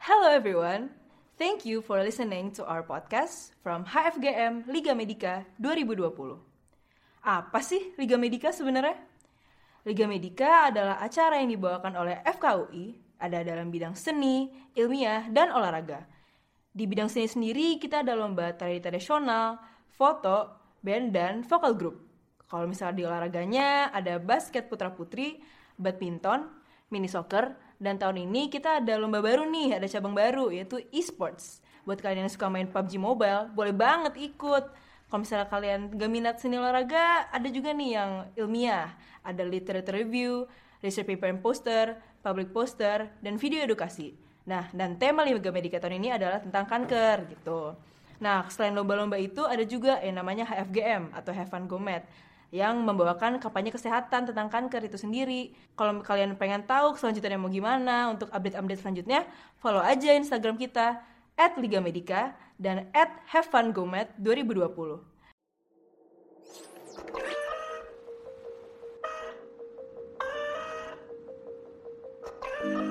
Hello everyone. Thank you for listening to our podcast from HFGM Liga Medica 2020. Apa sih Liga Medica sebenarnya? Liga Medica adalah acara yang dibawakan oleh FKUI, ada dalam bidang seni, ilmiah, dan olahraga. Di bidang seni sendiri kita ada lomba tari tradisional, foto, band, dan vokal group. Kalau misalnya di olahraganya ada basket putra-putri, badminton, mini soccer, dan tahun ini kita ada lomba baru nih, ada cabang baru yaitu e-sports. Buat kalian yang suka main PUBG Mobile, boleh banget ikut. Kalau misalnya kalian gak minat seni olahraga, ada juga nih yang ilmiah. Ada literature review, research paper and poster, public poster, dan video edukasi. Nah, dan tema Liga Medika tahun ini adalah tentang kanker gitu. Nah, selain lomba-lomba itu ada juga yang namanya HFGM atau Have Fun Go Med yang membawakan kampanye kesehatan tentang kanker itu sendiri. Kalau kalian pengen tahu selanjutnya mau gimana untuk update-update selanjutnya, follow aja Instagram kita at Liga Medica dan at Fun Gomet 2020. siang,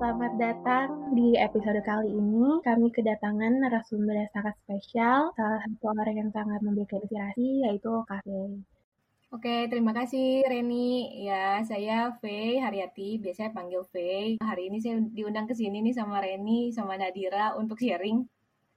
Selamat datang di episode kali ini. Kami kedatangan narasumber yang sangat spesial, salah satu orang yang sangat memberikan inspirasi, yaitu Kafe. Oke, terima kasih Reni. Ya, saya Faye Haryati, biasanya panggil Faye. Hari ini saya diundang ke sini nih sama Reni, sama Nadira untuk sharing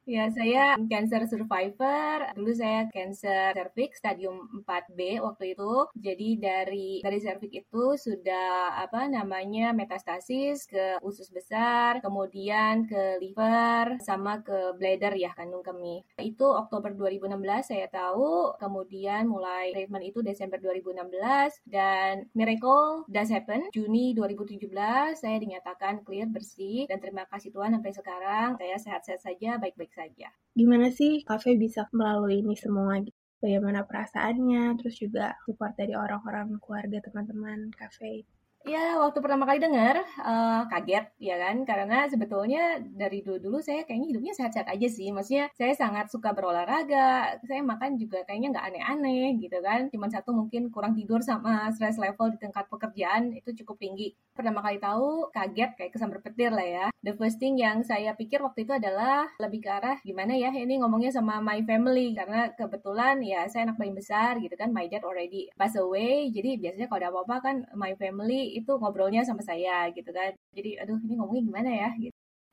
Ya, saya cancer survivor. Dulu saya cancer cervix stadium 4B waktu itu. Jadi dari dari cervix itu sudah apa namanya metastasis ke usus besar, kemudian ke liver sama ke bladder ya kandung kemih. Itu Oktober 2016 saya tahu, kemudian mulai treatment itu Desember 2016 dan miracle does happen. Juni 2017 saya dinyatakan clear bersih dan terima kasih Tuhan sampai sekarang saya sehat-sehat saja, baik-baik saja. Gimana sih kafe bisa melalui ini semua? Bagaimana perasaannya, terus juga support dari orang-orang keluarga teman-teman kafe Ya, waktu pertama kali dengar uh, kaget ya kan, karena sebetulnya dari dulu-dulu saya kayaknya hidupnya sehat-sehat aja sih. Maksudnya saya sangat suka berolahraga, saya makan juga kayaknya nggak aneh-aneh gitu kan. Cuman satu mungkin kurang tidur sama stress level di tingkat pekerjaan itu cukup tinggi. Pertama kali tahu kaget kayak kesambar petir lah ya. The first thing yang saya pikir waktu itu adalah lebih ke arah gimana ya ini ngomongnya sama my family karena kebetulan ya saya anak paling besar gitu kan, my dad already pass away. Jadi biasanya kalau ada apa-apa kan my family itu ngobrolnya sama saya gitu kan. Jadi aduh ini ngomongnya gimana ya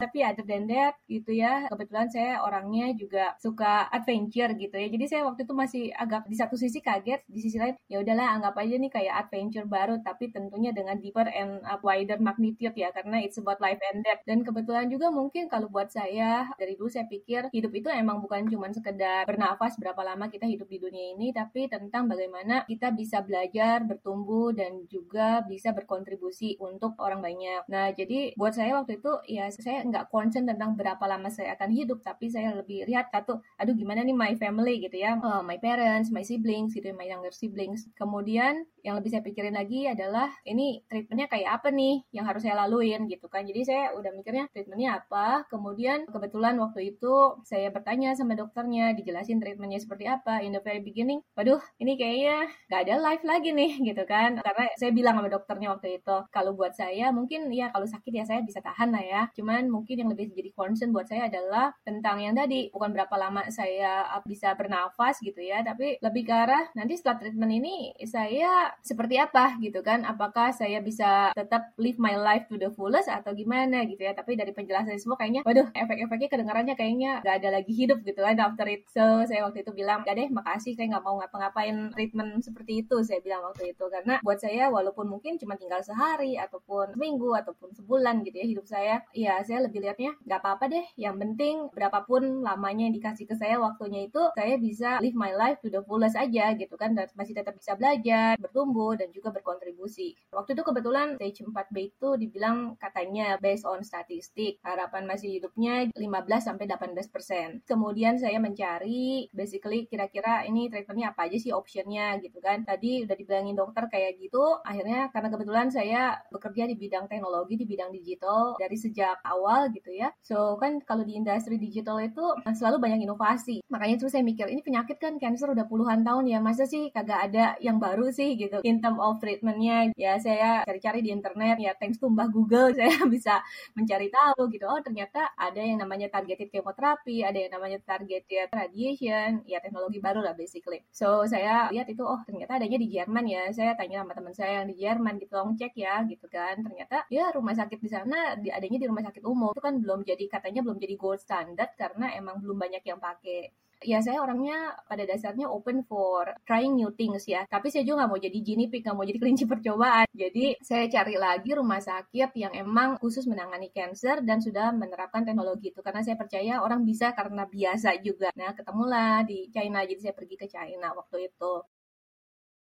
tapi other than that gitu ya. Kebetulan saya orangnya juga suka adventure gitu ya. Jadi saya waktu itu masih agak di satu sisi kaget di sisi lain ya udahlah anggap aja nih kayak adventure baru tapi tentunya dengan deeper and wider magnitude ya karena it's about life and death. Dan kebetulan juga mungkin kalau buat saya dari dulu saya pikir hidup itu emang bukan cuma sekedar bernafas berapa lama kita hidup di dunia ini tapi tentang bagaimana kita bisa belajar bertumbuh dan juga bisa berkontribusi untuk orang banyak. Nah jadi buat saya waktu itu ya saya nggak concern tentang berapa lama saya akan hidup tapi saya lebih lihat satu aduh gimana nih my family? gitu ya. Uh, my parents my siblings gitu my younger siblings. Kemudian yang lebih saya pikirin lagi adalah ini treatmentnya kayak apa nih yang harus saya laluin? gitu kan. Jadi saya udah mikirnya treatmentnya apa kemudian kebetulan waktu itu saya bertanya sama dokternya dijelasin treatmentnya seperti apa in the very beginning waduh ini kayaknya gak ada life lagi nih gitu kan. Karena saya bilang sama dokternya waktu itu kalau buat saya mungkin ya kalau sakit ya saya bisa tahan lah ya. Cuman mungkin yang lebih jadi concern buat saya adalah tentang yang tadi. Bukan berapa lama saya bisa bernafas gitu ya tapi lebih ke arah nanti setelah treatment ini saya seperti apa gitu kan? Apakah saya bisa tetap live my life to the fullest atau gimana gitu ya? Tapi dari penjelasan semua kayaknya waduh efek-efeknya kedengarannya kayaknya gak ada lagi hidup gitu kan after it. So saya waktu itu bilang gak deh makasih saya nggak mau ngapa-ngapain treatment seperti itu saya bilang waktu itu. Karena buat saya walaupun mungkin cuma tinggal sehari ataupun seminggu ataupun sebulan gitu ya hidup saya ya saya lebih lihatnya gak apa-apa deh yang penting berapapun lamanya yang dikasih ke saya waktunya itu saya bisa live my life to the fullest aja gitu kan dan masih tetap bisa belajar bertumbuh bertumbuh dan juga berkontribusi. Waktu itu kebetulan stage 4B itu dibilang katanya based on statistik, harapan masih hidupnya 15 sampai 18 persen. Kemudian saya mencari basically kira-kira ini treatmentnya apa aja sih optionnya gitu kan. Tadi udah dibilangin dokter kayak gitu, akhirnya karena kebetulan saya bekerja di bidang teknologi, di bidang digital dari sejak awal awal gitu ya. So kan kalau di industri digital itu selalu banyak inovasi. Makanya terus saya mikir ini penyakit kan cancer udah puluhan tahun ya masa sih kagak ada yang baru sih gitu. In term of treatmentnya ya saya cari-cari di internet ya thanks to Mbah Google saya bisa mencari tahu gitu. Oh ternyata ada yang namanya targeted chemoterapi, ada yang namanya targeted radiation, ya teknologi baru lah basically. So saya lihat itu oh ternyata adanya di Jerman ya. Saya tanya sama teman saya yang di Jerman gitu, tolong cek ya gitu kan. Ternyata ya rumah sakit di sana adanya di rumah sakit umum itu kan belum jadi katanya belum jadi gold standard karena emang belum banyak yang pakai ya saya orangnya pada dasarnya open for trying new things ya. Tapi saya juga nggak mau jadi genie pig, nggak mau jadi kelinci percobaan. Jadi saya cari lagi rumah sakit yang emang khusus menangani cancer dan sudah menerapkan teknologi itu. Karena saya percaya orang bisa karena biasa juga. Nah ketemulah di China, jadi saya pergi ke China waktu itu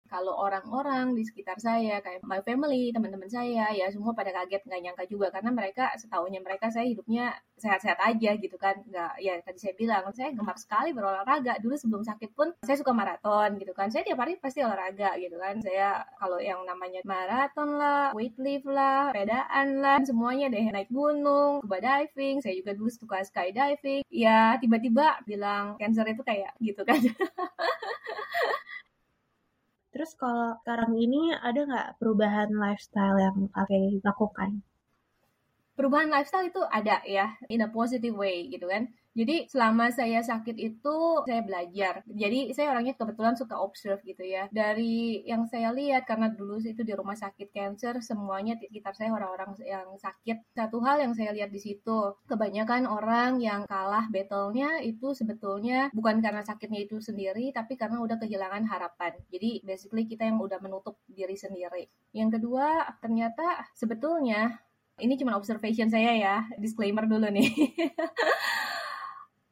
kalau orang-orang di sekitar saya kayak my family teman-teman saya ya semua pada kaget nggak nyangka juga. Karena mereka setahunya mereka saya hidupnya sehat-sehat aja gitu kan. Nggak ya tadi saya bilang saya gemar sekali berolahraga. Dulu sebelum sakit pun saya suka maraton gitu kan. Saya tiap hari pasti olahraga gitu kan. Saya kalau yang namanya maraton lah weight lift lah pedaan lah semuanya deh. Naik gunung scuba diving. Saya juga dulu suka skydiving. Ya tiba-tiba bilang cancer itu kayak gitu kan Terus kalau sekarang ini ada nggak perubahan lifestyle yang kakek lakukan? Perubahan lifestyle itu ada ya, in a positive way gitu kan. Jadi selama saya sakit itu saya belajar. Jadi saya orangnya kebetulan suka observe gitu ya. Dari yang saya lihat karena dulu itu di rumah sakit cancer semuanya di sekitar saya orang-orang yang sakit. Satu hal yang saya lihat di situ, kebanyakan orang yang kalah battle-nya itu sebetulnya bukan karena sakitnya itu sendiri tapi karena udah kehilangan harapan. Jadi basically kita yang udah menutup diri sendiri. Yang kedua, ternyata sebetulnya ini cuma observation saya ya, disclaimer dulu nih.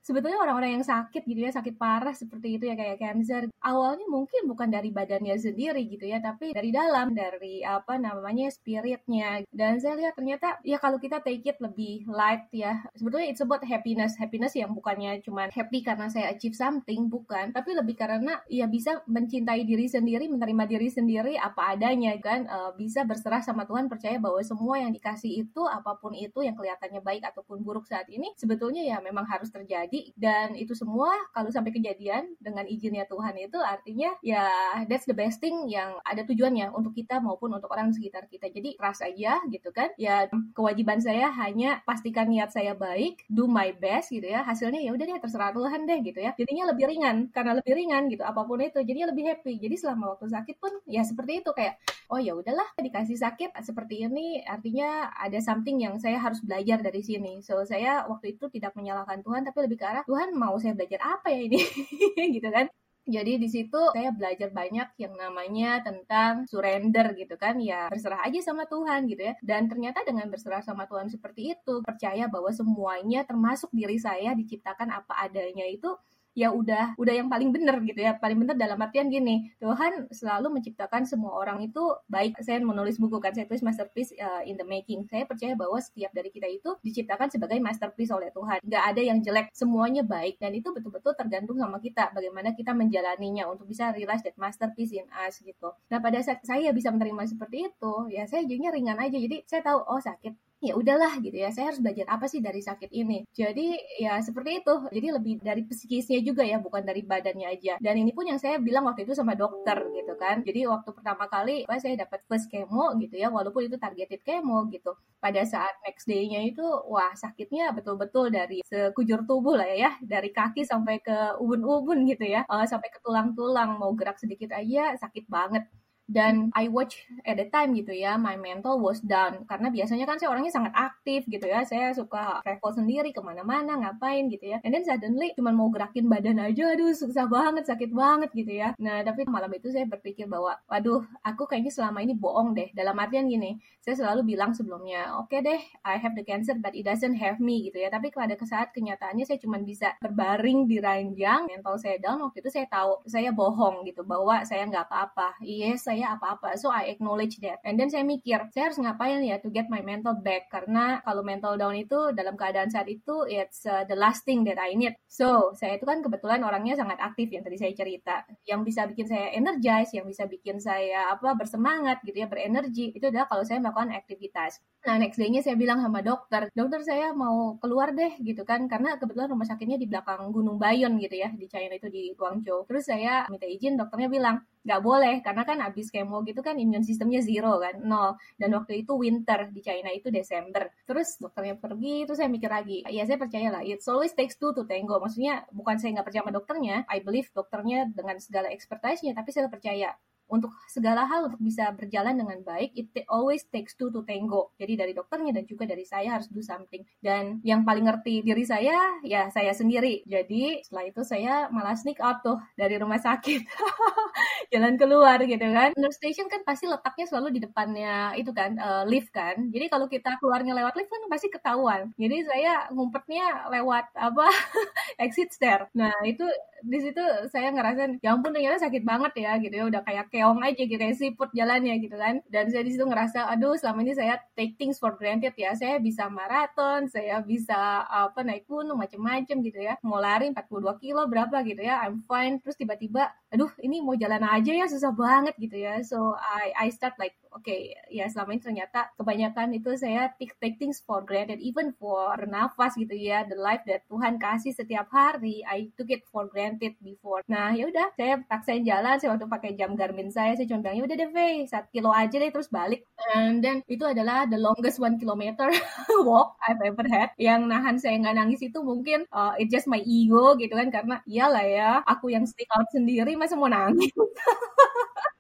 sebetulnya orang-orang yang sakit gitu ya sakit parah seperti itu ya kayak cancer. Awalnya mungkin bukan dari badannya sendiri gitu ya tapi dari dalam dari apa namanya spiritnya. Dan saya lihat ternyata ya kalau kita take it lebih light ya sebetulnya it's about happiness. Happiness yang bukannya cuma happy karena saya achieve something bukan. Tapi lebih karena ya bisa mencintai diri sendiri menerima diri sendiri apa adanya kan. Uh, bisa berserah sama Tuhan percaya bahwa semua yang dikasih itu apa pun itu yang kelihatannya baik ataupun buruk saat ini sebetulnya ya memang harus terjadi terjadi dan itu semua kalau sampai kejadian dengan izinnya Tuhan itu artinya ya that's the best thing yang ada tujuannya untuk kita maupun untuk orang sekitar kita. Jadi keras aja gitu kan. Ya kewajiban saya hanya pastikan niat saya baik do my best gitu ya. Hasilnya ya udah deh terserah Tuhan deh gitu ya. Jadinya lebih ringan. Karena lebih ringan gitu apa pun itu jadinya lebih happy. Jadi selama waktu sakit pun ya seperti itu. Kayak oh ya udahlah dikasih sakit seperti ini artinya ada something yang saya harus belajar dari sini. So saya waktu itu tidak menyalahkan Tuhan tapi lebih ke Tuhan mau saya belajar apa ya ini? Gitu kan. Jadi di situ saya belajar banyak yang namanya tentang surrender gitu kan. Ya berserah aja sama Tuhan gitu ya. Dan ternyata dengan berserah sama Tuhan seperti itu percaya bahwa semuanya termasuk diri saya diciptakan apa adanya itu ya udah udah yang paling benar gitu ya. Paling benar dalam artian gini Tuhan selalu menciptakan semua orang itu baik. Saya menulis buku kan saya tulis masterpiece uh, in the making. Saya percaya bahwa setiap dari kita itu diciptakan sebagai masterpiece oleh Tuhan. Nggak ada yang jelek semuanya baik. Dan itu betul-betul tergantung sama kita bagaimana kita menjalaninya untuk bisa realize that masterpiece in us gitu. Nah pada saat saya bisa menerima seperti itu ya saya jadinya ringan aja. Jadi saya tahu oh sakit ya udahlah gitu ya saya harus belajar apa sih dari sakit ini. Jadi ya seperti itu. Jadi lebih dari psikisnya juga ya bukan dari badannya aja. Dan ini pun yang saya bilang waktu itu sama dokter gitu kan. Jadi waktu pertama kali apa saya dapat first chemo gitu ya walaupun itu targeted chemo gitu. Pada saat next day-nya itu wah sakitnya betul-betul dari sekujur tubuh lah ya dari kaki sampai ke ubun-ubun gitu ya. Uh, sampai ke tulang-tulang mau gerak sedikit aja sakit banget dan I watch at the time gitu ya my mental was down. Karena biasanya kan saya orangnya sangat aktif gitu ya. Saya suka travel sendiri ke mana-mana ngapain gitu ya. And then suddenly cuma mau gerakin badan aja aduh susah banget sakit banget gitu ya. Nah tapi malam itu saya berpikir bahwa waduh aku kayaknya selama ini bohong deh. Dalam artian gini saya selalu bilang sebelumnya oke okay deh I have the cancer but it doesn't have me gitu ya. Tapi pada saat kenyataannya saya cuma bisa berbaring di ranjang mental saya down waktu itu saya tahu saya bohong gitu bahwa saya nggak apa-apa. Yes saya apa-apa. So I acknowledge that. And then saya mikir, saya harus ngapain ya to get my mental back karena kalau mental down itu dalam keadaan saat itu it's uh, the last thing that I need. So, saya itu kan kebetulan orangnya sangat aktif yang tadi saya cerita. Yang bisa bikin saya energize, yang bisa bikin saya apa bersemangat gitu ya, berenergi itu adalah kalau saya melakukan aktivitas. Nah, next day-nya saya bilang sama dokter, dokter saya mau keluar deh gitu kan karena kebetulan rumah sakitnya di belakang Gunung Bayon gitu ya di China itu di Guangzhou. Terus saya minta izin, dokternya bilang, nggak boleh karena kan abis kemo gitu kan imun sistemnya zero kan nol. Dan waktu itu winter di China itu Desember. Terus dokternya pergi terus saya mikir lagi ya saya percaya lah it always takes two to tango. Maksudnya bukan saya nggak percaya sama dokternya I believe dokternya dengan segala expertise-nya tapi saya percaya untuk segala hal untuk bisa berjalan dengan baik it always takes two to tango. Jadi dari dokternya dan juga dari saya harus do something. Dan yang paling ngerti diri saya ya saya sendiri. Jadi setelah itu saya malah sneak out tuh dari rumah sakit. Jalan keluar gitu kan. Nurse station kan pasti letaknya selalu di depannya itu kan uh, lift kan. Jadi kalau kita keluarnya lewat lift kan pasti ketahuan. Jadi saya ngumpetnya lewat apa? Exit stair. Nah itu di situ saya ngerasa ya ampun ternyata sakit banget ya gitu ya. Udah kayak keong aja gitu kayak siput jalannya gitu kan. Dan saya di situ ngerasa aduh selama ini saya take things for granted ya. Saya bisa maraton saya bisa apa naik gunung macem-macem gitu ya. Mau lari 42 kilo berapa gitu ya I'm fine. Terus tiba-tiba aduh ini mau jalan aja ya susah banget gitu ya. So I I start like oke okay, ya selama ini ternyata kebanyakan itu saya take, take things for granted even for nafas gitu ya. The life that Tuhan kasih setiap hari I took it for granted before. Nah ya udah saya paksain jalan saya waktu pakai jam Garmin saya saya cuma bilang ya udah deh Faye satu kilo aja deh terus balik. And then itu adalah the longest one kilometer walk I've ever had. Yang nahan saya nggak nangis itu mungkin uh, it just my ego gitu kan karena iyalah ya aku yang stick out sendiri masa mau nangis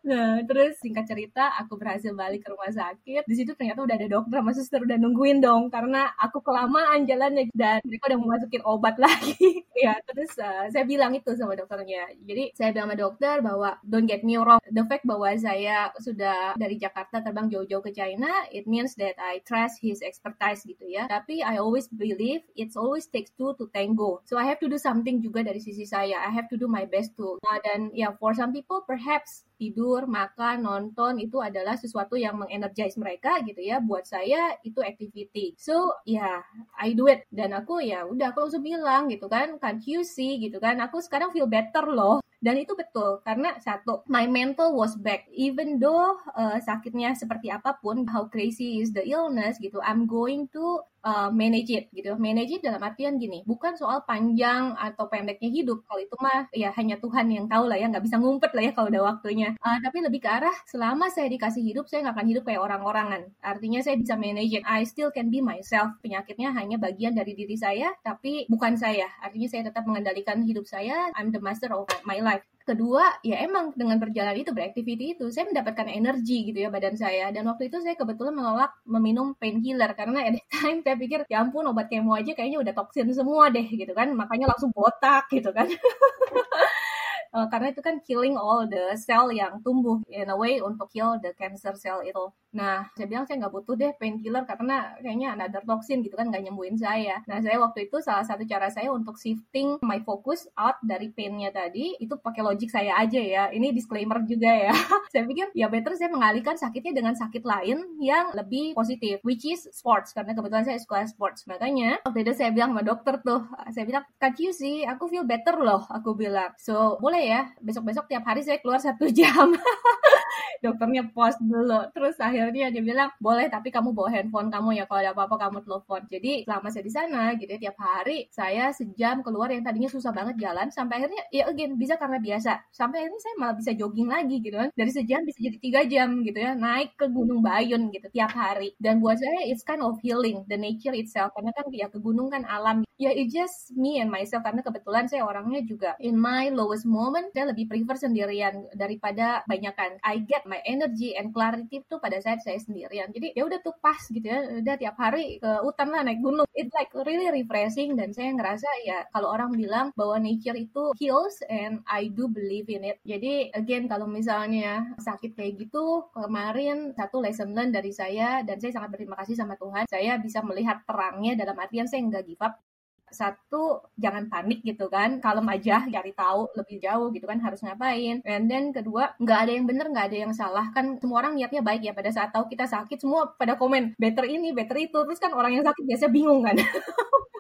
Nah, terus singkat cerita, aku berhasil balik ke rumah sakit. Di situ ternyata udah ada dokter sama suster udah nungguin dong, karena aku kelamaan jalannya dan mereka udah mau masukin obat lagi. ya, terus uh, saya bilang itu sama dokternya. Jadi saya bilang sama dokter bahwa don't get me wrong, the fact bahwa saya sudah dari Jakarta terbang jauh-jauh ke China, it means that I trust his expertise gitu ya. Tapi I always believe it's always takes two to tango. So I have to do something juga dari sisi saya. I have to do my best too. Nah, dan ya yeah, for some people perhaps tidur, makan, nonton itu adalah sesuatu yang mengenergize mereka gitu ya. Buat saya itu activity. So ya yeah, I do it dan aku ya udah aku langsung bilang gitu kan, can't you see gitu kan. Aku sekarang feel better loh. Dan itu betul karena satu, my mental was back. Even though uh, sakitnya seperti apa pun, how crazy is the illness gitu, I'm going to uh, manage it gitu. Manage it dalam artian gini, bukan soal panjang atau pendeknya hidup. Kalau itu mah ya hanya Tuhan yang tahu lah ya, nggak bisa ngumpet lah ya kalau udah waktunya. Uh, tapi lebih ke arah selama saya dikasih hidup, saya nggak akan hidup kayak orang-orangan. Artinya saya bisa manage it. I still can be myself. Penyakitnya hanya bagian dari diri saya, tapi bukan saya. Artinya saya tetap mengendalikan hidup saya. I'm the master of my life kedua ya emang dengan berjalan itu beraktiviti itu saya mendapatkan energi gitu ya badan saya. Dan waktu itu saya kebetulan menolak meminum painkiller karena at time saya pikir ya ampun obat kemo aja kayaknya udah toksin semua deh gitu kan. Makanya langsung botak gitu kan uh, karena itu kan killing all the cell yang tumbuh in a way untuk kill the cancer cell itu Nah, saya bilang saya nggak butuh deh painkiller karena kayaknya another toxin gitu kan nggak nyembuhin saya. Nah, saya waktu itu salah satu cara saya untuk shifting my focus out dari painnya tadi itu pakai logic saya aja ya. Ini disclaimer juga ya. saya pikir ya better saya mengalihkan sakitnya dengan sakit lain yang lebih positif, which is sports karena kebetulan saya suka sports. Makanya waktu itu saya bilang sama dokter tuh, saya bilang, "Can't you see? Aku feel better loh." Aku bilang. So, boleh ya besok-besok tiap hari saya keluar satu jam. dokternya pause dulu terus akhirnya dia bilang boleh tapi kamu bawa handphone kamu ya kalau ada apa-apa kamu telepon. Jadi selama saya di sana gitu ya tiap hari saya sejam keluar yang tadinya susah banget jalan sampai akhirnya ya again bisa karena biasa. Sampai akhirnya saya malah bisa jogging lagi gitu kan. Dari sejam bisa jadi tiga jam gitu ya naik ke Gunung Bayun gitu tiap hari. Dan buat saya it's kind of healing the nature itself. Karena kan ya ke gunung kan alam. Ya it just me and myself karena kebetulan saya orangnya juga in my lowest moment saya lebih prefer sendirian daripada banyakan. I get my energy and clarity tuh pada saat saya sendirian. Jadi ya udah tuh pas gitu ya. Udah tiap hari ke hutan lah naik gunung. It like really refreshing dan saya ngerasa ya kalau orang bilang bahwa nature itu heals and I do believe in it. Jadi again kalau misalnya sakit kayak gitu kemarin satu lesson learn dari saya dan saya sangat berterima kasih sama Tuhan saya bisa melihat terangnya dalam artian saya nggak give up satu jangan panik gitu kan. Kalem aja cari tahu lebih jauh gitu kan harus ngapain. And then kedua nggak ada yang bener nggak ada yang salah kan. Semua orang niatnya baik ya. Pada saat tahu kita sakit semua pada komen better ini better itu. Terus kan orang yang sakit biasanya bingung kan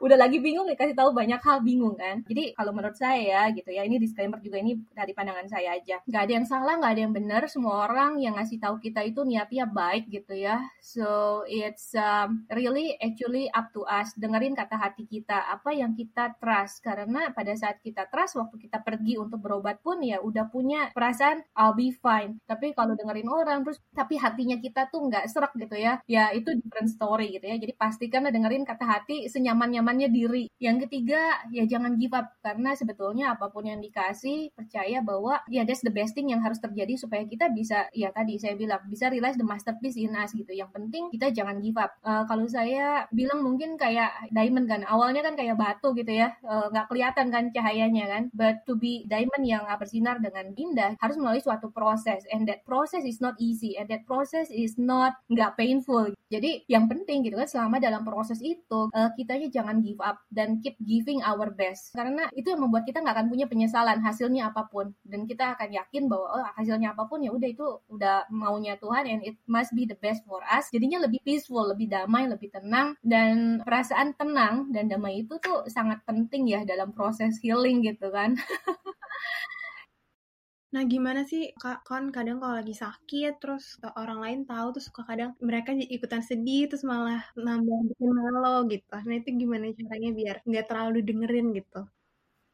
udah lagi bingung dikasih tahu banyak hal bingung kan. Jadi kalau menurut saya gitu ya ini disclaimer juga ini dari pandangan saya aja. Nggak ada yang salah nggak ada yang benar semua orang yang ngasih tahu kita itu niatnya baik gitu ya. So it's um, really actually up to us. Dengerin kata hati kita apa yang kita trust. Karena pada saat kita trust waktu kita pergi untuk berobat pun ya udah punya perasaan I'll be fine. Tapi kalau dengerin orang terus tapi hatinya kita tuh nggak serak gitu ya. Ya itu different story gitu ya. Jadi pastikan dengerin kata hati senyaman-nyaman nyamannya diri. Yang ketiga, ya jangan give up karena sebetulnya apa pun yang dikasih percaya bahwa ya that's the best thing yang harus terjadi supaya kita bisa ya tadi saya bilang bisa realize the masterpiece in us gitu. Yang penting kita jangan give up. Uh, kalau saya bilang mungkin kayak diamond kan awalnya kan kayak batu gitu ya uh, nggak kelihatan kan cahayanya kan. But to be diamond yang bersinar dengan indah harus melalui suatu proses and that process is not easy and that process is not nggak painful. Jadi yang penting gitu kan selama dalam proses itu uh, kitanya jangan give up dan keep giving our best. Karena itu yang membuat kita nggak akan punya penyesalan hasilnya apa pun. Dan kita akan yakin bahwa oh, hasilnya apa pun ya udah itu udah maunya Tuhan and it must be the best for us. Jadinya lebih peaceful lebih damai lebih tenang. Dan perasaan tenang dan damai itu tuh sangat penting ya dalam proses healing gitu kan Nah, gimana sih Kak kan kadang kalau lagi sakit terus orang lain tahu terus suka kadang mereka ikutan sedih terus malah nambah bikin malu gitu. Nah, itu gimana caranya biar nggak terlalu dengerin gitu?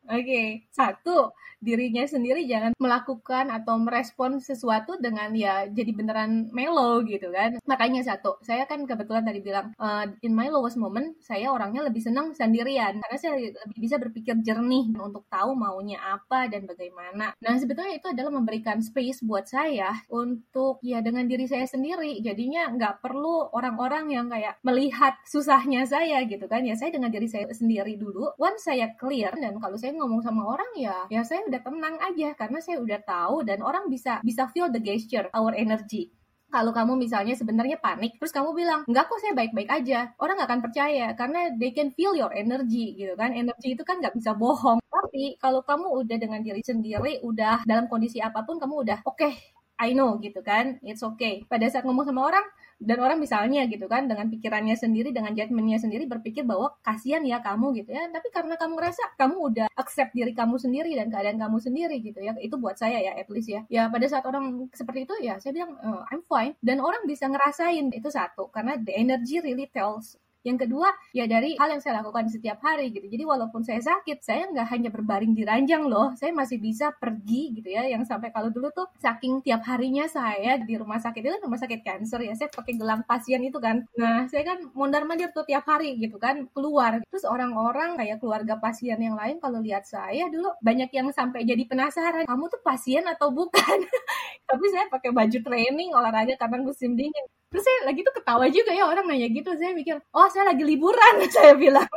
Oke, satu dirinya sendiri jangan melakukan atau merespon sesuatu dengan ya jadi beneran melo gitu kan. Makanya satu, saya kan kebetulan tadi bilang uh, in my lowest moment saya orangnya lebih senang sendirian karena saya lebih bisa berpikir jernih untuk tahu maunya apa dan bagaimana. Nah sebetulnya itu adalah memberikan space buat saya untuk ya dengan diri saya sendiri. Jadinya nggak perlu orang-orang yang kayak melihat susahnya saya gitu kan. Ya saya dengan diri saya sendiri dulu. Once saya clear dan kalau saya ngomong sama orang ya ya saya udah tenang aja karena saya udah tahu dan orang bisa bisa feel the gesture our energy. Kalau kamu misalnya sebenarnya panik terus kamu bilang enggak kok saya baik-baik aja. Orang nggak akan percaya karena they can feel your energy gitu kan. Energi itu kan nggak bisa bohong. Tapi kalau kamu udah dengan diri sendiri udah dalam kondisi apa pun kamu udah oke okay, I know gitu kan. It's okay. Pada saat ngomong sama orang dan orang misalnya gitu kan dengan pikirannya sendiri dengan judgementnya sendiri berpikir bahwa kasihan ya kamu gitu ya. Tapi karena kamu ngerasa kamu udah accept diri kamu sendiri dan keadaan kamu sendiri gitu ya. Itu buat saya ya at least ya. Ya pada saat orang seperti itu ya saya bilang uh, I'm fine. Dan orang bisa ngerasain itu satu. Karena the energy really tells yang kedua, ya dari hal yang saya lakukan setiap hari gitu. Jadi walaupun saya sakit, saya nggak hanya berbaring di ranjang loh. Saya masih bisa pergi gitu ya. Yang sampai kalau dulu tuh saking tiap harinya saya di rumah sakit itu kan rumah sakit cancer ya. Saya pakai gelang pasien itu kan. Nah, saya kan mondar mandir tuh tiap hari gitu kan keluar. Terus orang-orang kayak keluarga pasien yang lain kalau lihat saya dulu banyak yang sampai jadi penasaran, kamu tuh pasien atau bukan? Tapi saya pakai baju training olahraga karena musim dingin terus saya lagi tuh ketawa juga ya orang nanya gitu. Saya mikir oh saya lagi liburan saya bilang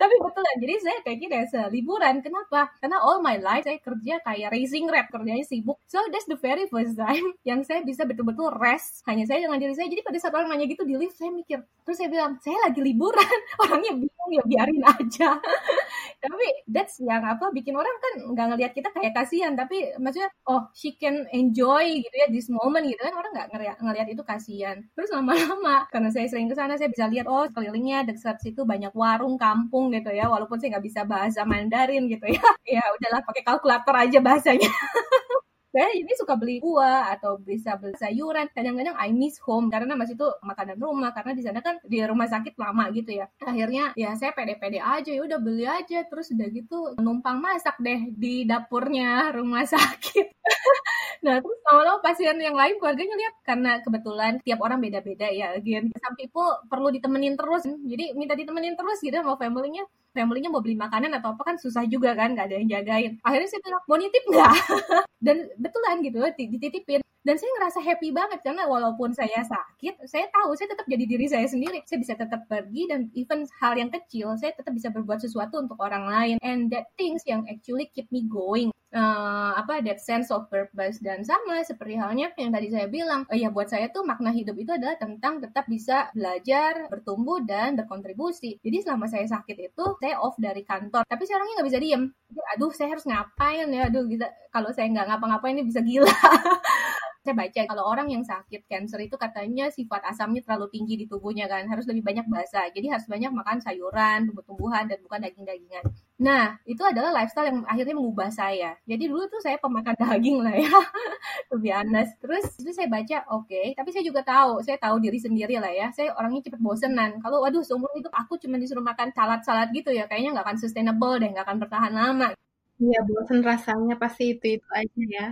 tapi betulan jadi saya kayak gini liburan kenapa? Karena all my life saya kerja kayak racing rap kerjanya sibuk. So that's the very first time yang saya bisa betul-betul rest. Hanya saya dengan diri saya. Jadi pada saat orang nanya gitu di lift saya mikir terus saya bilang saya lagi liburan. Orangnya bingung ya biarin aja. Tapi that's yang apa bikin orang kan nggak ngelihat kita kayak kasihan. Tapi maksudnya oh she can enjoy gitu ya this moment gitu kan. Orang nggak ngelihat ngelihat itu kasihan. Terus lama-lama karena saya sering ke sana saya bisa lihat oh sekelilingnya dekat situ banyak warung kampung gitu ya walaupun saya nggak bisa bahasa Mandarin gitu ya. Ya udahlah pakai kalkulator aja bahasanya saya ini suka beli buah atau bisa beli sayuran. Kadang-kadang I miss home karena masih itu makanan rumah. Karena di sana kan di rumah sakit lama gitu ya. Akhirnya ya saya pede-pede aja. Ya udah beli aja. Terus udah gitu numpang masak deh di dapurnya rumah sakit. Nah terus lama-lama pasien yang lain keluarganya lihat. Karena kebetulan tiap orang beda-beda ya again. Some people perlu ditemenin terus. Jadi minta ditemenin terus gitu sama family-nya. Family-nya mau beli makanan atau apa kan susah juga kan nggak ada yang jagain. Akhirnya saya bilang mau nitip nggak? Dan betulan gitu dititipin. Dan saya ngerasa happy banget karena walaupun saya sakit saya tahu saya tetap jadi diri saya sendiri. Saya bisa tetap pergi dan even hal yang kecil saya tetap bisa berbuat sesuatu untuk orang lain. And that things yang actually keep me going uh, apa that sense of purpose. Dan sama seperti halnya yang tadi saya bilang uh, ya buat saya tuh makna hidup itu adalah tentang tetap bisa belajar bertumbuh dan berkontribusi. Jadi selama saya sakit itu saya off dari kantor. Tapi saya orangnya nggak bisa diem. Aduh saya harus ngapain ya? Aduh gitu. Kalau saya nggak ngapa-ngapain ini bisa gila saya baca kalau orang yang sakit cancer itu katanya sifat asamnya terlalu tinggi di tubuhnya kan harus lebih banyak basah. Jadi harus banyak makan sayuran tumbuh-tumbuhan dan bukan daging-dagingan. Nah itu adalah lifestyle yang akhirnya mengubah saya. Jadi dulu tuh saya pemakan daging lah ya lebih honest. Terus itu saya baca oke. Okay, tapi saya juga tahu saya tahu diri sendiri lah ya. Saya orangnya cepet bosenan. Kalau waduh seumur hidup aku cuma disuruh makan salad-salad gitu ya kayaknya nggak akan sustainable deh nggak akan bertahan lama. Iya, bosen rasanya pasti itu itu aja ya.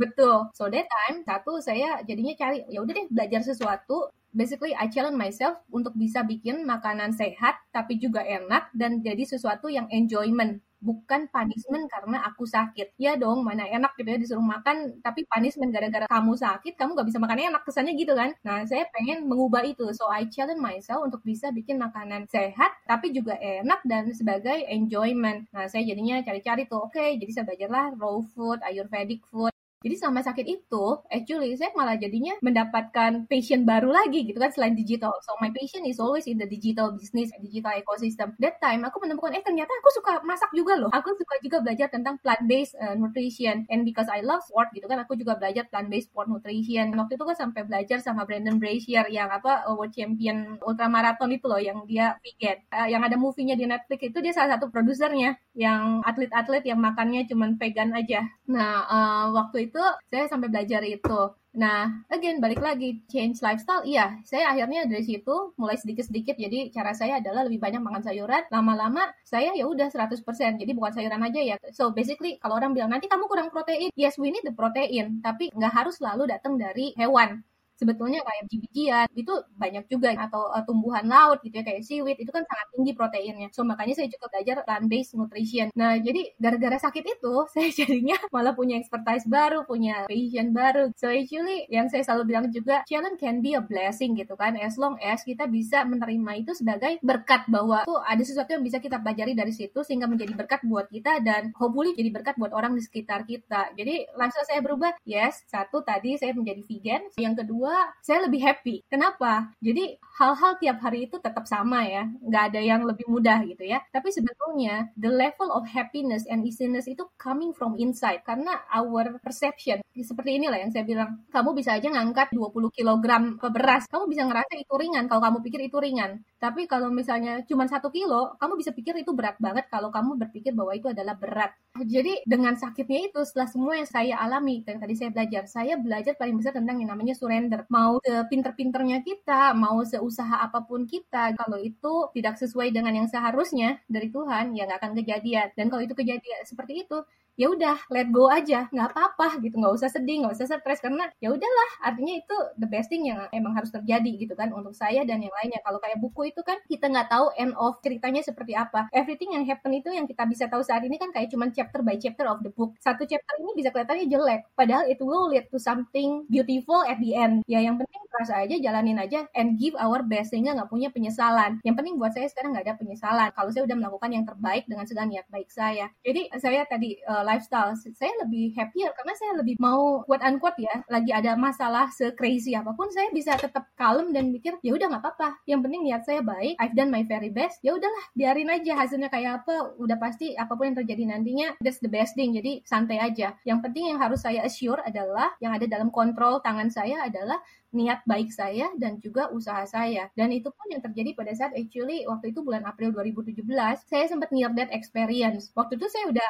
Betul. So that time satu saya jadinya cari ya udah deh belajar sesuatu. Basically I challenge myself untuk bisa bikin makanan sehat tapi juga enak dan jadi sesuatu yang enjoyment bukan punishment karena aku sakit. Ya dong, mana enak gitu ya disuruh makan, tapi punishment gara-gara kamu sakit, kamu gak bisa makan enak, kesannya gitu kan. Nah, saya pengen mengubah itu. So, I challenge myself untuk bisa bikin makanan sehat, tapi juga enak dan sebagai enjoyment. Nah, saya jadinya cari-cari tuh, oke, okay, jadi saya belajarlah raw food, ayurvedic food, jadi selama sakit itu, actually saya malah jadinya mendapatkan passion baru lagi gitu kan selain digital. So my passion is always in the digital business, digital ecosystem. That time aku menemukan eh ternyata aku suka masak juga loh. Aku suka juga belajar tentang plant based uh, nutrition and because I love sport gitu kan aku juga belajar plant based sport nutrition. Waktu itu kan sampai belajar sama Brandon Brazier yang apa world champion ultramarathon itu loh yang dia vegan. Uh, yang ada movie-nya di Netflix itu dia salah satu produsernya yang atlet-atlet yang makannya cuman vegan aja. Nah, uh, waktu itu itu saya sampai belajar itu. Nah, again balik lagi change lifestyle. Iya, saya akhirnya dari situ mulai sedikit-sedikit. Jadi cara saya adalah lebih banyak makan sayuran. Lama-lama saya ya udah 100%. Jadi bukan sayuran aja ya. So basically kalau orang bilang nanti kamu kurang protein, yes we need the protein, tapi nggak harus selalu datang dari hewan sebetulnya kayak biji-bijian itu banyak juga atau uh, tumbuhan laut gitu ya kayak seaweed itu kan sangat tinggi proteinnya. So makanya saya juga belajar plant based nutrition. Nah, jadi gara-gara sakit itu saya jadinya malah punya expertise baru, punya passion baru. So actually yang saya selalu bilang juga challenge can be a blessing gitu kan as long as kita bisa menerima itu sebagai berkat bahwa tuh ada sesuatu yang bisa kita pelajari dari situ sehingga menjadi berkat buat kita dan hopefully jadi berkat buat orang di sekitar kita. Jadi lifestyle saya berubah. Yes, satu tadi saya menjadi vegan, yang kedua saya lebih happy. Kenapa? Jadi hal-hal tiap hari itu tetap sama ya, nggak ada yang lebih mudah gitu ya. Tapi sebetulnya the level of happiness and easiness itu coming from inside karena our perception seperti inilah yang saya bilang. Kamu bisa aja ngangkat 20 kg beras, kamu bisa ngerasa itu ringan kalau kamu pikir itu ringan. Tapi kalau misalnya cuma satu kilo, kamu bisa pikir itu berat banget kalau kamu berpikir bahwa itu adalah berat. Jadi dengan sakitnya itu setelah semua yang saya alami, yang tadi saya belajar, saya belajar paling besar tentang yang namanya surrender mau sepinter-pinternya kita, mau seusaha apa pun kita, kalau itu tidak sesuai dengan yang seharusnya dari Tuhan, ya nggak akan kejadian. Dan kalau itu kejadian seperti itu, ya udah let go aja nggak apa-apa gitu nggak usah sedih nggak usah stres karena ya udahlah artinya itu the best thing yang emang harus terjadi gitu kan untuk saya dan yang lainnya. Kalau kayak buku itu kan kita nggak tahu end of ceritanya seperti apa. Everything yang happen itu yang kita bisa tahu saat ini kan kayak cuman chapter by chapter of the book. Satu chapter ini bisa kelihatannya jelek padahal it will lead to something beautiful at the end. Ya yang penting rasa aja jalanin aja and give our best sehingga nggak punya penyesalan. Yang penting buat saya sekarang nggak ada penyesalan. Kalau saya udah melakukan yang terbaik dengan segala niat baik saya. Jadi saya tadi uh, lifestyle. Saya lebih happier karena saya lebih mau quote unquote ya lagi ada masalah se crazy apa pun saya bisa tetap kalem dan mikir ya udah nggak apa-apa. Yang penting niat saya baik. I've done my very best. Ya udahlah biarin aja hasilnya kayak apa. Udah pasti apa pun yang terjadi nantinya that's the best thing. Jadi santai aja. Yang penting yang harus saya assure adalah yang ada dalam kontrol tangan saya adalah niat baik saya dan juga usaha saya. Dan itu pun yang terjadi pada saat actually waktu itu bulan April 2017, saya sempat near that experience. Waktu itu saya udah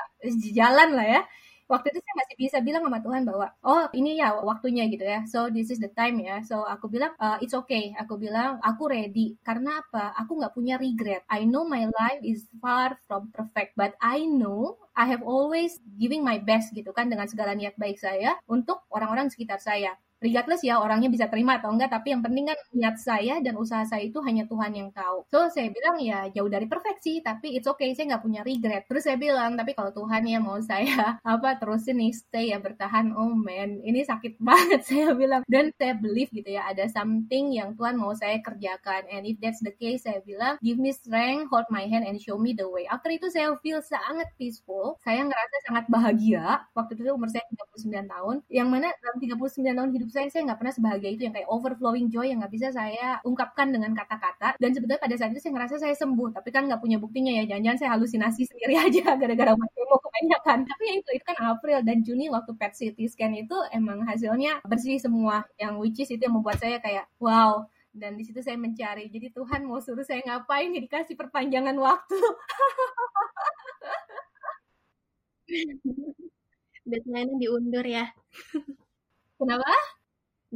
jalan lah ya. Waktu itu saya masih bisa bilang sama Tuhan bahwa oh ini ya waktunya gitu ya. So this is the time ya. So aku bilang uh, it's okay. Aku bilang aku ready. Karena apa? Aku nggak punya regret. I know my life is far from perfect but I know I have always giving my best gitu kan dengan segala niat baik saya untuk orang-orang sekitar saya regardless ya orangnya bisa terima atau enggak tapi yang penting kan niat saya dan usaha saya itu hanya Tuhan yang tahu. So saya bilang ya jauh dari perfeksi tapi it's okay saya nggak punya regret. Terus saya bilang tapi kalau Tuhan ya mau saya apa terusin nih stay ya bertahan. Oh man ini sakit banget saya bilang. Dan saya believe gitu ya ada something yang Tuhan mau saya kerjakan. And if that's the case saya bilang give me strength hold my hand and show me the way. After itu saya feel sangat peaceful. Saya ngerasa sangat bahagia. Waktu itu umur saya 39 tahun. Yang mana dalam 39 tahun hidup saya saya nggak pernah sebahagia itu yang kayak overflowing joy yang nggak bisa saya ungkapkan dengan kata-kata. Dan sebetulnya pada saat itu saya ngerasa saya sembuh tapi kan nggak punya buktinya ya. Jangan-jangan saya halusinasi sendiri aja gara-gara mau kebanyakan. Tapi ya itu itu kan April dan Juni waktu PET CT scan itu emang hasilnya bersih semua. Yang which is itu yang membuat saya kayak wow. Dan di situ saya mencari jadi Tuhan mau suruh saya ngapain ya dikasih perpanjangan waktu? Deadline-nya diundur ya. Kenapa?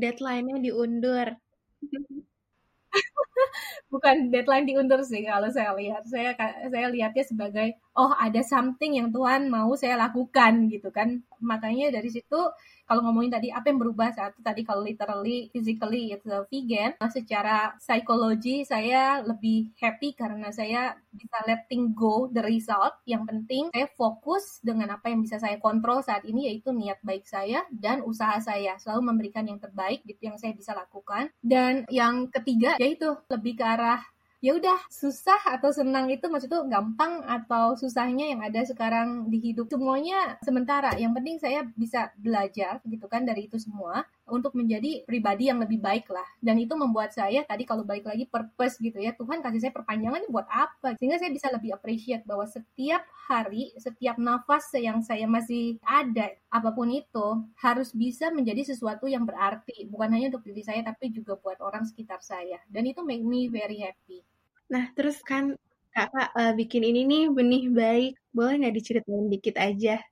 Deadline-nya diundur. Bukan deadline diundur sih kalau saya lihat. Saya saya lihatnya sebagai oh ada something yang Tuhan mau saya lakukan gitu kan. Makanya dari situ kalau ngomongin tadi apa yang berubah saat itu tadi kalau literally physically itu vegan secara psikologi saya lebih happy karena saya bisa letting go the result. Yang penting saya fokus dengan apa yang bisa saya kontrol saat ini yaitu niat baik saya dan usaha saya. Selalu memberikan yang terbaik gitu yang saya bisa lakukan. Dan yang ketiga yaitu lebih ke arah ya udah susah atau senang itu maksud tuh gampang atau susahnya yang ada sekarang di hidup. Semuanya sementara. Yang penting saya bisa belajar gitu kan dari itu semua untuk menjadi pribadi yang lebih baik lah. Dan itu membuat saya tadi kalau balik lagi purpose gitu ya Tuhan kasih saya perpanjangan buat apa? Sehingga saya bisa lebih appreciate bahwa setiap hari setiap nafas yang saya masih ada apa pun itu harus bisa menjadi sesuatu yang berarti. Bukan hanya untuk diri saya tapi juga buat orang sekitar saya. Dan itu make me very happy. Nah, terus kan kakak uh, bikin ini nih benih baik. Boleh nggak diceritain dikit aja?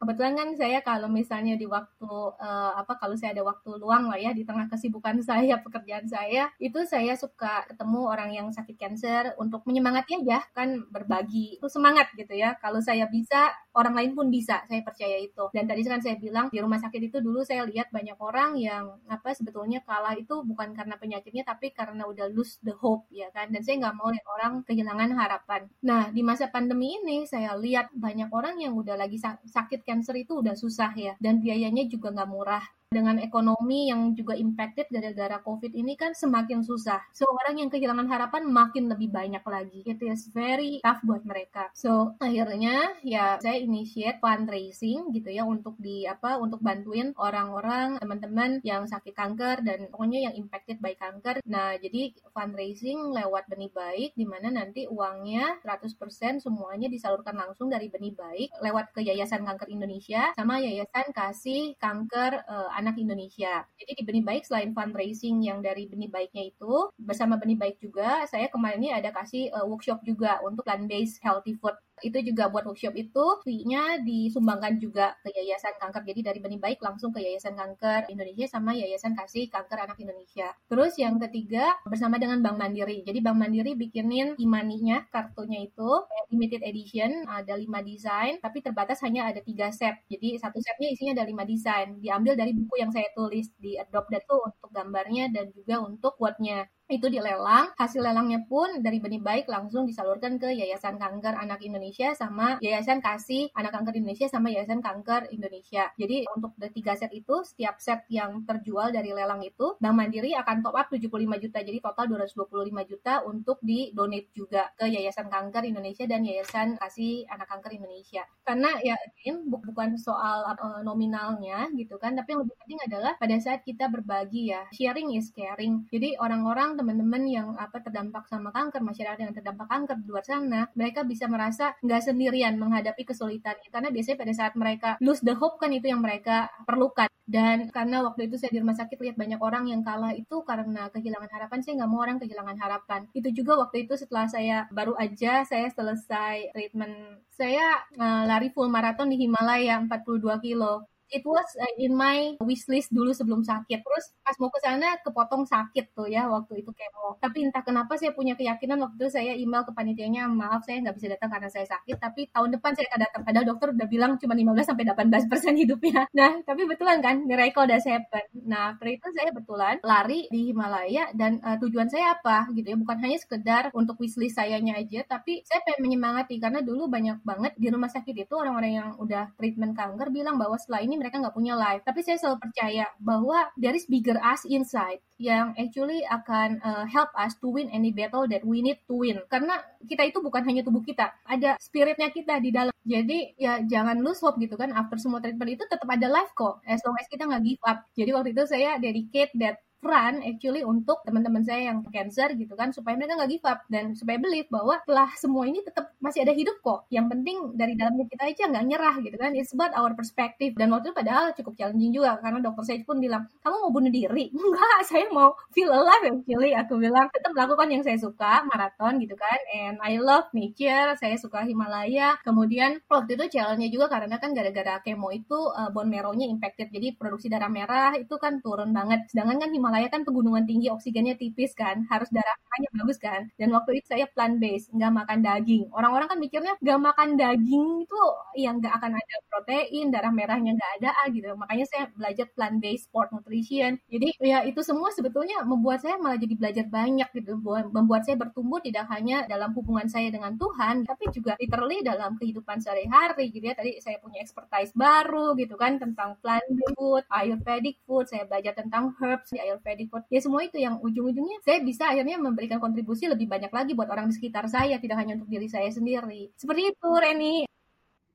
Kebetulan kan saya kalau misalnya di waktu uh, apa kalau saya ada waktu luang lah ya di tengah kesibukan saya pekerjaan saya itu saya suka ketemu orang yang sakit cancer untuk menyemangati aja kan berbagi itu semangat gitu ya. Kalau saya bisa orang lain pun bisa saya percaya itu. Dan tadi kan saya bilang di rumah sakit itu dulu saya lihat banyak orang yang apa sebetulnya kalah itu bukan karena penyakitnya tapi karena udah lose the hope ya kan. Dan saya nggak mau lihat orang kehilangan harapan. Nah di masa pandemi ini saya lihat banyak orang yang udah lagi sakit cancer itu udah susah ya dan biayanya juga nggak murah dengan ekonomi yang juga impacted gara-gara COVID ini kan semakin susah. So, orang yang kehilangan harapan makin lebih banyak lagi. It is very tough buat mereka. So, akhirnya ya saya initiate fundraising gitu ya untuk di apa untuk bantuin orang-orang teman-teman yang sakit kanker dan pokoknya yang impacted by kanker. Nah, jadi fundraising lewat benih baik di mana nanti uangnya 100% semuanya disalurkan langsung dari benih baik lewat ke Yayasan Kanker Indonesia sama Yayasan Kasih Kanker uh, anak Indonesia. Jadi di Benih Baik selain fundraising yang dari Benih Baiknya itu, bersama Benih Baik juga saya kemarin ini ada kasih uh, workshop juga untuk plant-based healthy food itu juga buat workshop itu fee-nya disumbangkan juga ke Yayasan Kanker. Jadi dari Benih Baik langsung ke Yayasan Kanker Indonesia sama Yayasan Kasih Kanker Anak Indonesia. Terus yang ketiga bersama dengan Bank Mandiri. Jadi Bank Mandiri bikinin imaninya kartunya itu limited edition ada lima desain tapi terbatas hanya ada tiga set. Jadi satu setnya isinya ada lima desain. Diambil dari buku yang saya tulis di Adobe itu untuk gambarnya dan juga untuk quote-nya itu dilelang. Hasil lelangnya pun dari benih baik langsung disalurkan ke Yayasan Kanker Anak Indonesia sama Yayasan Kasih Anak Kanker Indonesia sama Yayasan Kanker Indonesia. Jadi untuk tiga set itu, setiap set yang terjual dari lelang itu, Bank Mandiri akan top up 75 juta. Jadi total 225 juta untuk di donate juga ke Yayasan Kanker Indonesia dan Yayasan Kasih Anak Kanker Indonesia. Karena ya ini bukan soal uh, nominalnya gitu kan, tapi yang lebih penting adalah pada saat kita berbagi ya, sharing is caring. Jadi orang-orang teman-teman yang apa terdampak sama kanker, masyarakat yang terdampak kanker di luar sana, mereka bisa merasa nggak sendirian menghadapi kesulitan. Karena biasanya pada saat mereka lose the hope kan itu yang mereka perlukan. Dan karena waktu itu saya di rumah sakit lihat banyak orang yang kalah itu karena kehilangan harapan, saya nggak mau orang kehilangan harapan. Itu juga waktu itu setelah saya baru aja saya selesai treatment, saya uh, lari full maraton di Himalaya 42 kilo it was uh, in my wishlist dulu sebelum sakit. Terus pas mau ke sana kepotong sakit tuh ya waktu itu kemo. Tapi entah kenapa saya punya keyakinan waktu itu saya email ke panitianya, maaf saya nggak bisa datang karena saya sakit, tapi tahun depan saya akan datang. Padahal dokter udah bilang cuma 15 sampai 18 persen hidupnya. Nah, tapi betulan kan, miracle does happen. Nah, setelah itu saya betulan lari di Himalaya dan uh, tujuan saya apa gitu ya, bukan hanya sekedar untuk wishlist sayanya aja, tapi saya pengen menyemangati karena dulu banyak banget di rumah sakit itu orang-orang yang udah treatment kanker bilang bahwa setelah ini mereka nggak punya life. Tapi saya selalu percaya bahwa there is bigger us inside yang actually akan uh, help us to win any battle that we need to win. Karena kita itu bukan hanya tubuh kita, ada spiritnya kita di dalam. Jadi ya jangan lose hope gitu kan. After semua treatment itu tetap ada life kok, as long as kita nggak give up. Jadi waktu itu saya dedicate that run actually untuk teman-teman saya yang cancer gitu kan supaya mereka nggak give up dan supaya believe bahwa setelah semua ini tetap masih ada hidup kok. Yang penting dari dalamnya kita aja nggak nyerah gitu kan. It's about our perspective. Dan waktu itu padahal cukup challenging juga karena dokter saya pun bilang kamu mau bunuh diri? Enggak saya mau feel alive actually aku bilang. Tetap melakukan yang saya suka maraton gitu kan. And I love nature saya suka Himalaya. Kemudian waktu itu challenge juga karena kan gara-gara kemo itu uh, bone marrow-nya impacted jadi produksi darah merah itu kan turun banget. Sedangkan kan Himalaya Himalaya kan pegunungan tinggi oksigennya tipis kan harus darah merahnya bagus kan. Dan waktu itu saya plant based nggak makan daging. Orang-orang kan mikirnya nggak makan daging itu yang nggak akan ada protein darah merahnya nggak ada ah, gitu. Makanya saya belajar plant based sport nutrition. Jadi ya itu semua sebetulnya membuat saya malah jadi belajar banyak gitu. Membuat saya bertumbuh tidak hanya dalam hubungan saya dengan Tuhan tapi juga literally dalam kehidupan sehari-hari gitu ya. Tadi saya punya expertise baru gitu kan tentang plant food ayurvedic food saya belajar tentang herbs di ayurvedic pedicure ya semua itu yang ujung-ujungnya saya bisa akhirnya memberikan kontribusi lebih banyak lagi buat orang di sekitar saya tidak hanya untuk diri saya sendiri. Seperti itu Reni.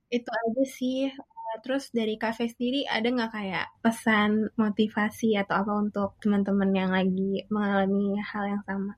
Itu aja sih. Eh, Terus dari kafe sendiri ada nggak kayak pesan motivasi atau apa untuk teman-teman yang lagi mengalami hal yang sama?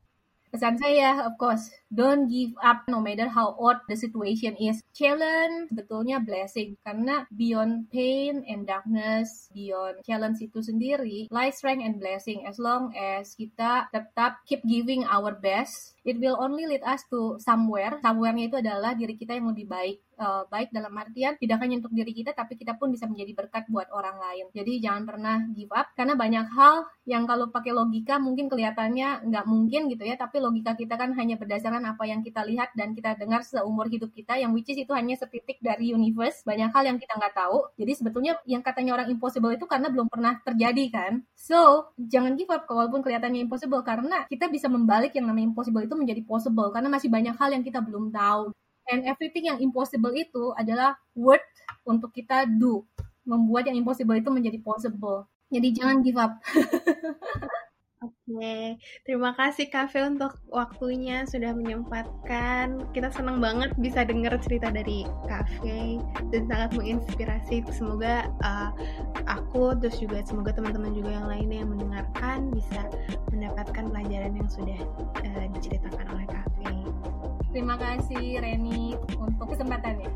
Pesan saya, of course, don't give up no matter how odd the situation is. Challenge sebetulnya blessing karena beyond pain and darkness, beyond challenge itu sendiri, light strength and blessing. As long as kita tetap keep giving our best, it will only lead us to somewhere. Somewhere-nya itu adalah diri kita yang lebih baik. Uh, baik dalam artian tidak hanya untuk diri kita, tapi kita pun bisa menjadi berkat buat orang lain. Jadi jangan pernah give up karena banyak hal yang kalau pakai logika mungkin kelihatannya nggak mungkin gitu ya, tapi logika kita kan hanya berdasarkan apa yang kita lihat dan kita dengar seumur hidup kita, yang which is itu hanya setitik dari universe. Banyak hal yang kita nggak tahu. Jadi sebetulnya yang katanya orang impossible itu karena belum pernah terjadi kan. So jangan give up walaupun kelihatannya impossible karena kita bisa membalik yang namanya impossible itu menjadi possible karena masih banyak hal yang kita belum tahu and everything yang impossible itu adalah worth untuk kita do membuat yang impossible itu menjadi possible jadi jangan give up Oke, terima kasih Kafe untuk waktunya sudah menyempatkan. Kita senang banget bisa dengar cerita dari Kafe dan sangat menginspirasi. Semoga uh, aku terus juga semoga teman-teman juga yang lainnya yang mendengarkan bisa mendapatkan pelajaran yang sudah uh, diceritakan oleh Kafe. Terima kasih Reni untuk kesempatannya.